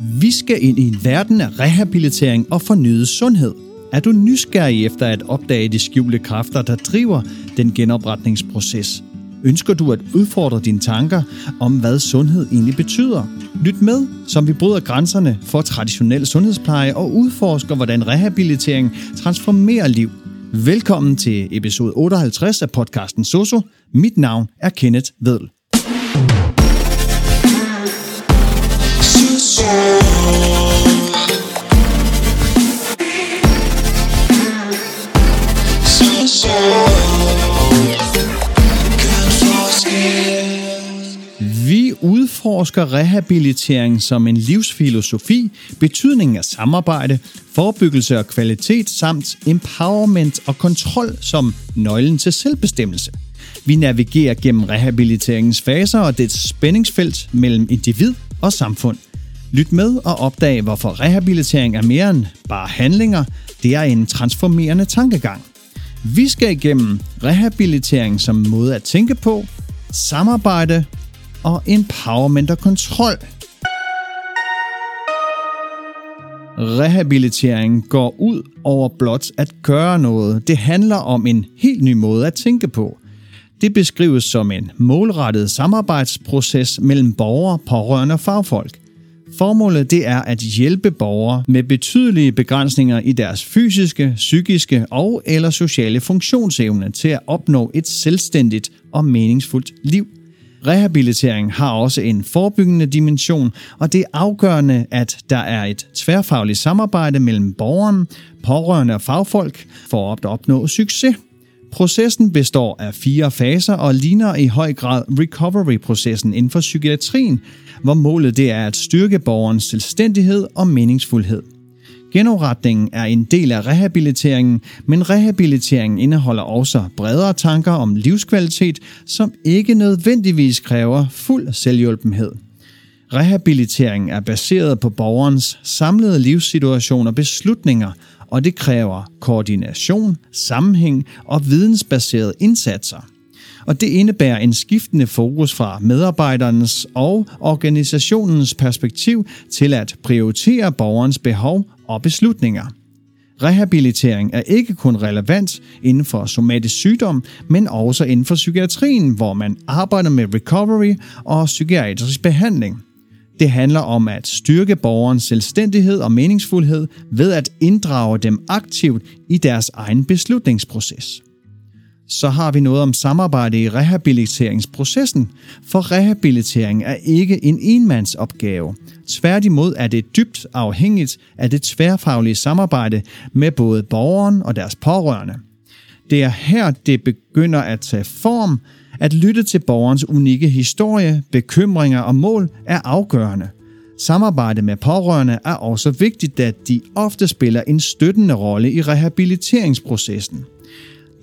Vi skal ind i en verden af rehabilitering og fornyet sundhed. Er du nysgerrig efter at opdage de skjulte kræfter, der driver den genopretningsproces? Ønsker du at udfordre dine tanker om, hvad sundhed egentlig betyder? Lyt med, som vi bryder grænserne for traditionel sundhedspleje og udforsker, hvordan rehabilitering transformerer liv. Velkommen til episode 58 af podcasten Soso. Mit navn er Kenneth Vedel. Vi udforsker rehabilitering som en livsfilosofi, betydningen af samarbejde, forebyggelse og kvalitet samt empowerment og kontrol som nøglen til selvbestemmelse. Vi navigerer gennem rehabiliteringens faser og dets spændingsfelt mellem individ og samfund. Lyt med og opdag, hvorfor rehabilitering er mere end bare handlinger. Det er en transformerende tankegang. Vi skal igennem rehabilitering som måde at tænke på, samarbejde og empowerment og kontrol. Rehabilitering går ud over blot at gøre noget. Det handler om en helt ny måde at tænke på. Det beskrives som en målrettet samarbejdsproces mellem borgere, pårørende og fagfolk. Formålet det er at hjælpe borgere med betydelige begrænsninger i deres fysiske, psykiske og eller sociale funktionsevne til at opnå et selvstændigt og meningsfuldt liv. Rehabilitering har også en forebyggende dimension, og det er afgørende, at der er et tværfagligt samarbejde mellem borgeren, pårørende og fagfolk for at opnå succes. Processen består af fire faser og ligner i høj grad recovery-processen inden for psykiatrien, hvor målet det er at styrke borgerens selvstændighed og meningsfuldhed. Genopretningen er en del af rehabiliteringen, men rehabiliteringen indeholder også bredere tanker om livskvalitet, som ikke nødvendigvis kræver fuld selvhjulpenhed. Rehabiliteringen er baseret på borgerens samlede livssituation og beslutninger, og det kræver koordination, sammenhæng og vidensbaserede indsatser. Og det indebærer en skiftende fokus fra medarbejdernes og organisationens perspektiv til at prioritere borgerens behov og beslutninger. Rehabilitering er ikke kun relevant inden for somatisk sygdom, men også inden for psykiatrien, hvor man arbejder med recovery og psykiatrisk behandling. Det handler om at styrke borgerens selvstændighed og meningsfuldhed ved at inddrage dem aktivt i deres egen beslutningsproces. Så har vi noget om samarbejde i rehabiliteringsprocessen, for rehabilitering er ikke en enmandsopgave. Tværtimod er det dybt afhængigt af det tværfaglige samarbejde med både borgeren og deres pårørende. Det er her, det begynder at tage form, at lytte til borgerens unikke historie, bekymringer og mål er afgørende. Samarbejde med pårørende er også vigtigt, da de ofte spiller en støttende rolle i rehabiliteringsprocessen.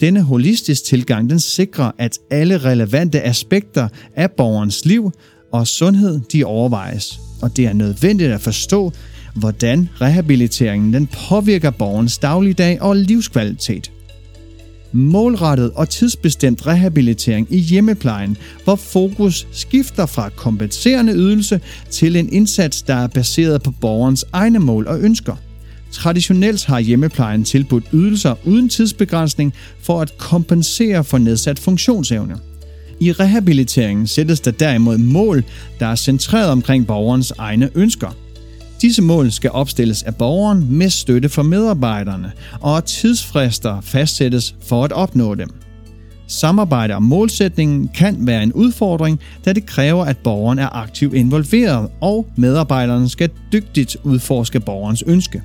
Denne holistiske tilgang den sikrer, at alle relevante aspekter af borgerens liv og sundhed de overvejes. Og det er nødvendigt at forstå, hvordan rehabiliteringen den påvirker borgerens dagligdag og livskvalitet målrettet og tidsbestemt rehabilitering i hjemmeplejen, hvor fokus skifter fra kompenserende ydelse til en indsats, der er baseret på borgerens egne mål og ønsker. Traditionelt har hjemmeplejen tilbudt ydelser uden tidsbegrænsning for at kompensere for nedsat funktionsevne. I rehabiliteringen sættes der derimod mål, der er centreret omkring borgerens egne ønsker – Disse mål skal opstilles af borgeren med støtte fra medarbejderne, og tidsfrister fastsættes for at opnå dem. Samarbejde om målsætningen kan være en udfordring, da det kræver, at borgeren er aktivt involveret, og medarbejderne skal dygtigt udforske borgerens ønske.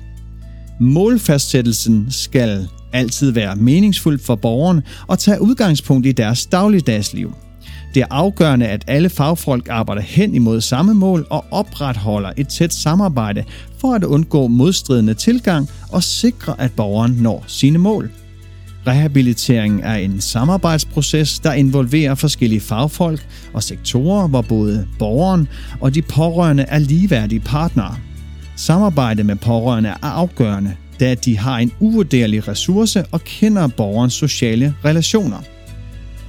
Målfastsættelsen skal altid være meningsfuld for borgeren og tage udgangspunkt i deres dagligdagsliv. Det er afgørende, at alle fagfolk arbejder hen imod samme mål og opretholder et tæt samarbejde for at undgå modstridende tilgang og sikre, at borgeren når sine mål. Rehabilitering er en samarbejdsproces, der involverer forskellige fagfolk og sektorer, hvor både borgeren og de pårørende er ligeværdige partnere. Samarbejde med pårørende er afgørende, da de har en uvurderlig ressource og kender borgerens sociale relationer.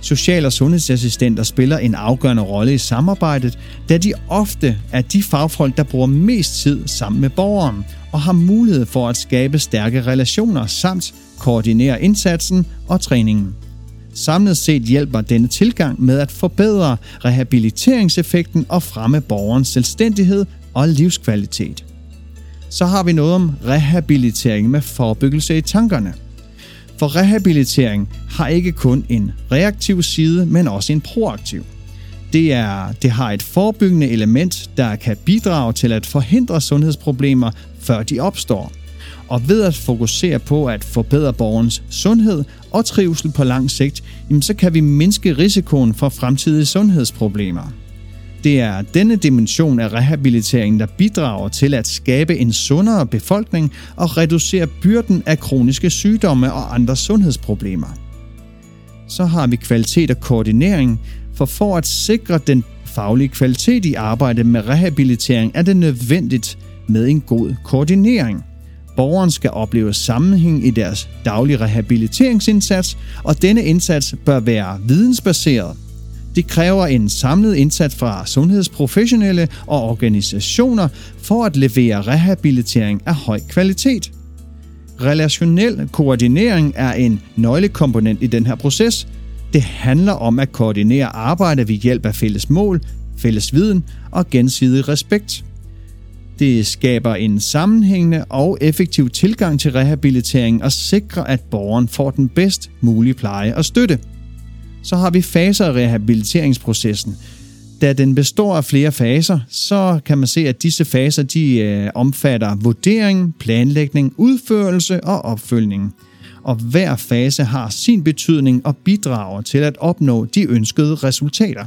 Social- og sundhedsassistenter spiller en afgørende rolle i samarbejdet, da de ofte er de fagfolk, der bruger mest tid sammen med borgeren og har mulighed for at skabe stærke relationer samt koordinere indsatsen og træningen. Samlet set hjælper denne tilgang med at forbedre rehabiliteringseffekten og fremme borgerens selvstændighed og livskvalitet. Så har vi noget om rehabilitering med forebyggelse i tankerne. For rehabilitering har ikke kun en reaktiv side, men også en proaktiv. Det, er, det har et forebyggende element, der kan bidrage til at forhindre sundhedsproblemer, før de opstår. Og ved at fokusere på at forbedre borgerens sundhed og trivsel på lang sigt, så kan vi mindske risikoen for fremtidige sundhedsproblemer. Det er denne dimension af rehabiliteringen, der bidrager til at skabe en sundere befolkning og reducere byrden af kroniske sygdomme og andre sundhedsproblemer. Så har vi kvalitet og koordinering, for for at sikre den faglige kvalitet i arbejdet med rehabilitering er det nødvendigt med en god koordinering. Borgeren skal opleve sammenhæng i deres daglige rehabiliteringsindsats, og denne indsats bør være vidensbaseret – det kræver en samlet indsats fra sundhedsprofessionelle og organisationer for at levere rehabilitering af høj kvalitet. Relationel koordinering er en nøglekomponent i den her proces. Det handler om at koordinere arbejde ved hjælp af fælles mål, fælles viden og gensidig respekt. Det skaber en sammenhængende og effektiv tilgang til rehabilitering og sikrer, at borgeren får den bedst mulige pleje og støtte. Så har vi faser af rehabiliteringsprocessen. Da den består af flere faser, så kan man se, at disse faser de øh, omfatter vurdering, planlægning, udførelse og opfølgning. Og hver fase har sin betydning og bidrager til at opnå de ønskede resultater.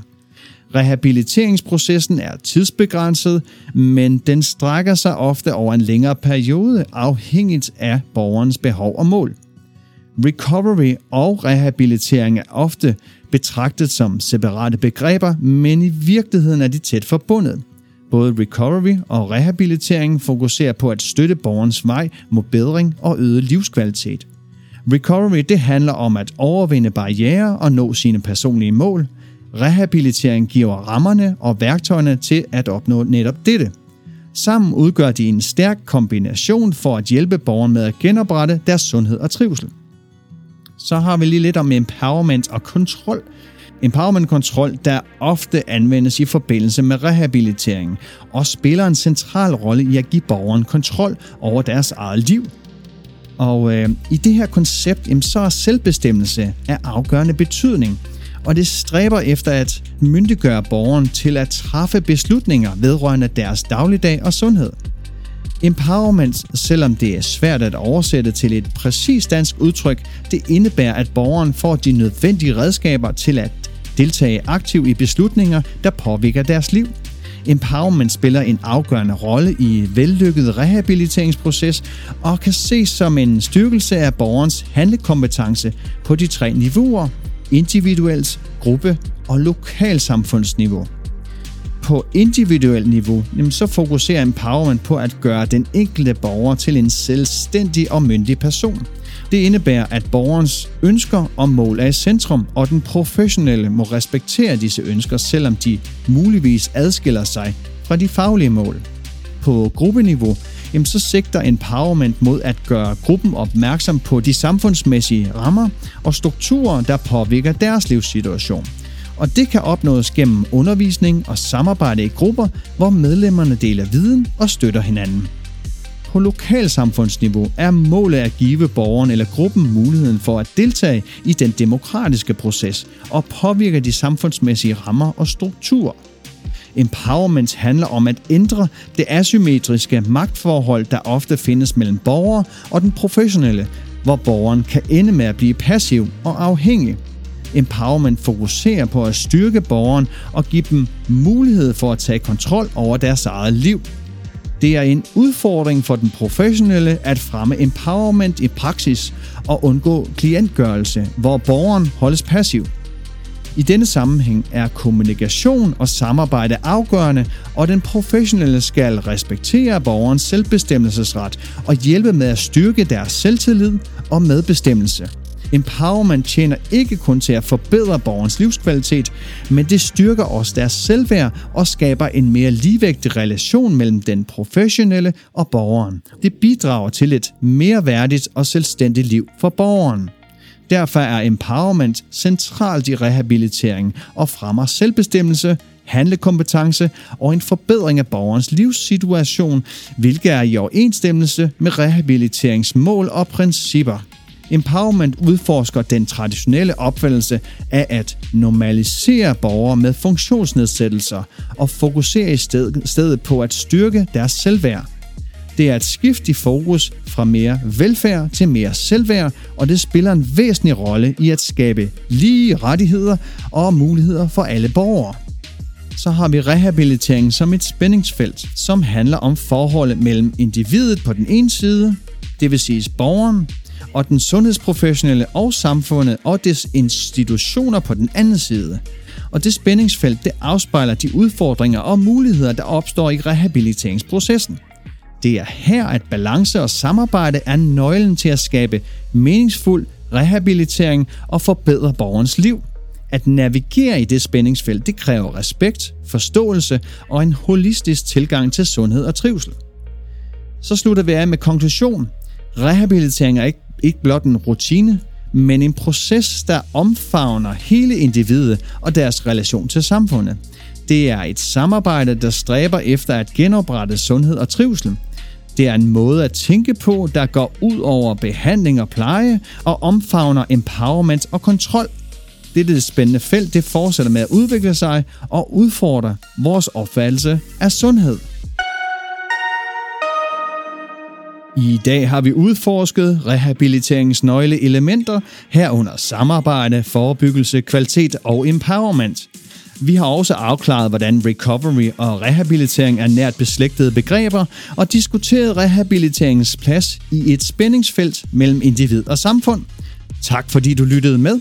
Rehabiliteringsprocessen er tidsbegrænset, men den strækker sig ofte over en længere periode afhængigt af borgerens behov og mål. Recovery og rehabilitering er ofte betragtet som separate begreber, men i virkeligheden er de tæt forbundet. Både recovery og rehabilitering fokuserer på at støtte borgerens vej mod bedring og øget livskvalitet. Recovery det handler om at overvinde barriere og nå sine personlige mål. Rehabilitering giver rammerne og værktøjerne til at opnå netop dette. Sammen udgør de en stærk kombination for at hjælpe borgeren med at genoprette deres sundhed og trivsel så har vi lige lidt om empowerment og kontrol. Empowerment-kontrol, der ofte anvendes i forbindelse med rehabilitering, og spiller en central rolle i at give borgeren kontrol over deres eget liv. Og øh, i det her koncept, jamen, så er selvbestemmelse af afgørende betydning, og det stræber efter at myndiggøre borgeren til at træffe beslutninger vedrørende deres dagligdag og sundhed. Empowerment, selvom det er svært at oversætte til et præcist dansk udtryk, det indebærer, at borgeren får de nødvendige redskaber til at deltage aktivt i beslutninger, der påvirker deres liv. Empowerment spiller en afgørende rolle i vellykket rehabiliteringsproces og kan ses som en styrkelse af borgerens handlekompetence på de tre niveauer, individuelt, gruppe og lokalsamfundsniveau på individuelt niveau, så fokuserer empowerment på at gøre den enkelte borger til en selvstændig og myndig person. Det indebærer, at borgerens ønsker og mål er i centrum, og den professionelle må respektere disse ønsker, selvom de muligvis adskiller sig fra de faglige mål. På gruppeniveau jamen så sigter empowerment mod at gøre gruppen opmærksom på de samfundsmæssige rammer og strukturer, der påvirker deres livssituation – og det kan opnås gennem undervisning og samarbejde i grupper, hvor medlemmerne deler viden og støtter hinanden. På lokalsamfundsniveau er målet at give borgeren eller gruppen muligheden for at deltage i den demokratiske proces og påvirke de samfundsmæssige rammer og strukturer. Empowerment handler om at ændre det asymmetriske magtforhold, der ofte findes mellem borgere og den professionelle, hvor borgeren kan ende med at blive passiv og afhængig Empowerment fokuserer på at styrke borgeren og give dem mulighed for at tage kontrol over deres eget liv. Det er en udfordring for den professionelle at fremme empowerment i praksis og undgå klientgørelse, hvor borgeren holdes passiv. I denne sammenhæng er kommunikation og samarbejde afgørende, og den professionelle skal respektere borgerens selvbestemmelsesret og hjælpe med at styrke deres selvtillid og medbestemmelse. Empowerment tjener ikke kun til at forbedre borgerens livskvalitet, men det styrker også deres selvværd og skaber en mere ligevægtig relation mellem den professionelle og borgeren. Det bidrager til et mere værdigt og selvstændigt liv for borgeren. Derfor er empowerment centralt i rehabilitering og fremmer selvbestemmelse, handlekompetence og en forbedring af borgerens livssituation, hvilket er i overensstemmelse med rehabiliteringsmål og principper. Empowerment udforsker den traditionelle opfattelse af at normalisere borgere med funktionsnedsættelser og fokuserer i stedet på at styrke deres selvværd. Det er et skift i fokus fra mere velfærd til mere selvværd, og det spiller en væsentlig rolle i at skabe lige rettigheder og muligheder for alle borgere. Så har vi rehabilitering som et spændingsfelt, som handler om forholdet mellem individet på den ene side, det vil sige borgeren, og den sundhedsprofessionelle og samfundet og dets institutioner på den anden side. Og det spændingsfelt det afspejler de udfordringer og muligheder, der opstår i rehabiliteringsprocessen. Det er her, at balance og samarbejde er nøglen til at skabe meningsfuld rehabilitering og forbedre borgerens liv. At navigere i det spændingsfelt, det kræver respekt, forståelse og en holistisk tilgang til sundhed og trivsel. Så slutter vi af med konklusion. Rehabilitering er ikke, ikke blot en rutine, men en proces, der omfavner hele individet og deres relation til samfundet. Det er et samarbejde, der stræber efter at genoprette sundhed og trivsel – det er en måde at tænke på, der går ud over behandling og pleje og omfavner empowerment og kontrol. Dette spændende felt det fortsætter med at udvikle sig og udfordre vores opfattelse af sundhed. I dag har vi udforsket rehabiliteringens nøgleelementer herunder samarbejde, forebyggelse, kvalitet og empowerment – vi har også afklaret, hvordan recovery og rehabilitering er nært beslægtede begreber, og diskuteret rehabiliteringens plads i et spændingsfelt mellem individ og samfund. Tak fordi du lyttede med.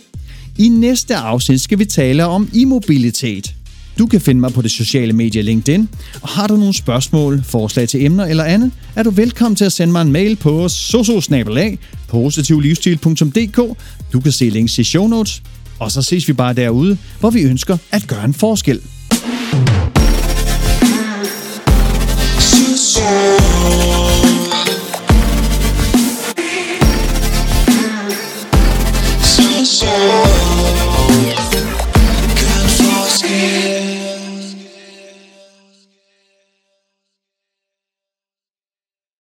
I næste afsnit skal vi tale om immobilitet. Du kan finde mig på det sociale medie LinkedIn, og har du nogle spørgsmål, forslag til emner eller andet, er du velkommen til at sende mig en mail på sososnabelag positivlivsstil.dk. Du kan se links i show notes. Og så ses vi bare derude, hvor vi ønsker at gøre en forskel. So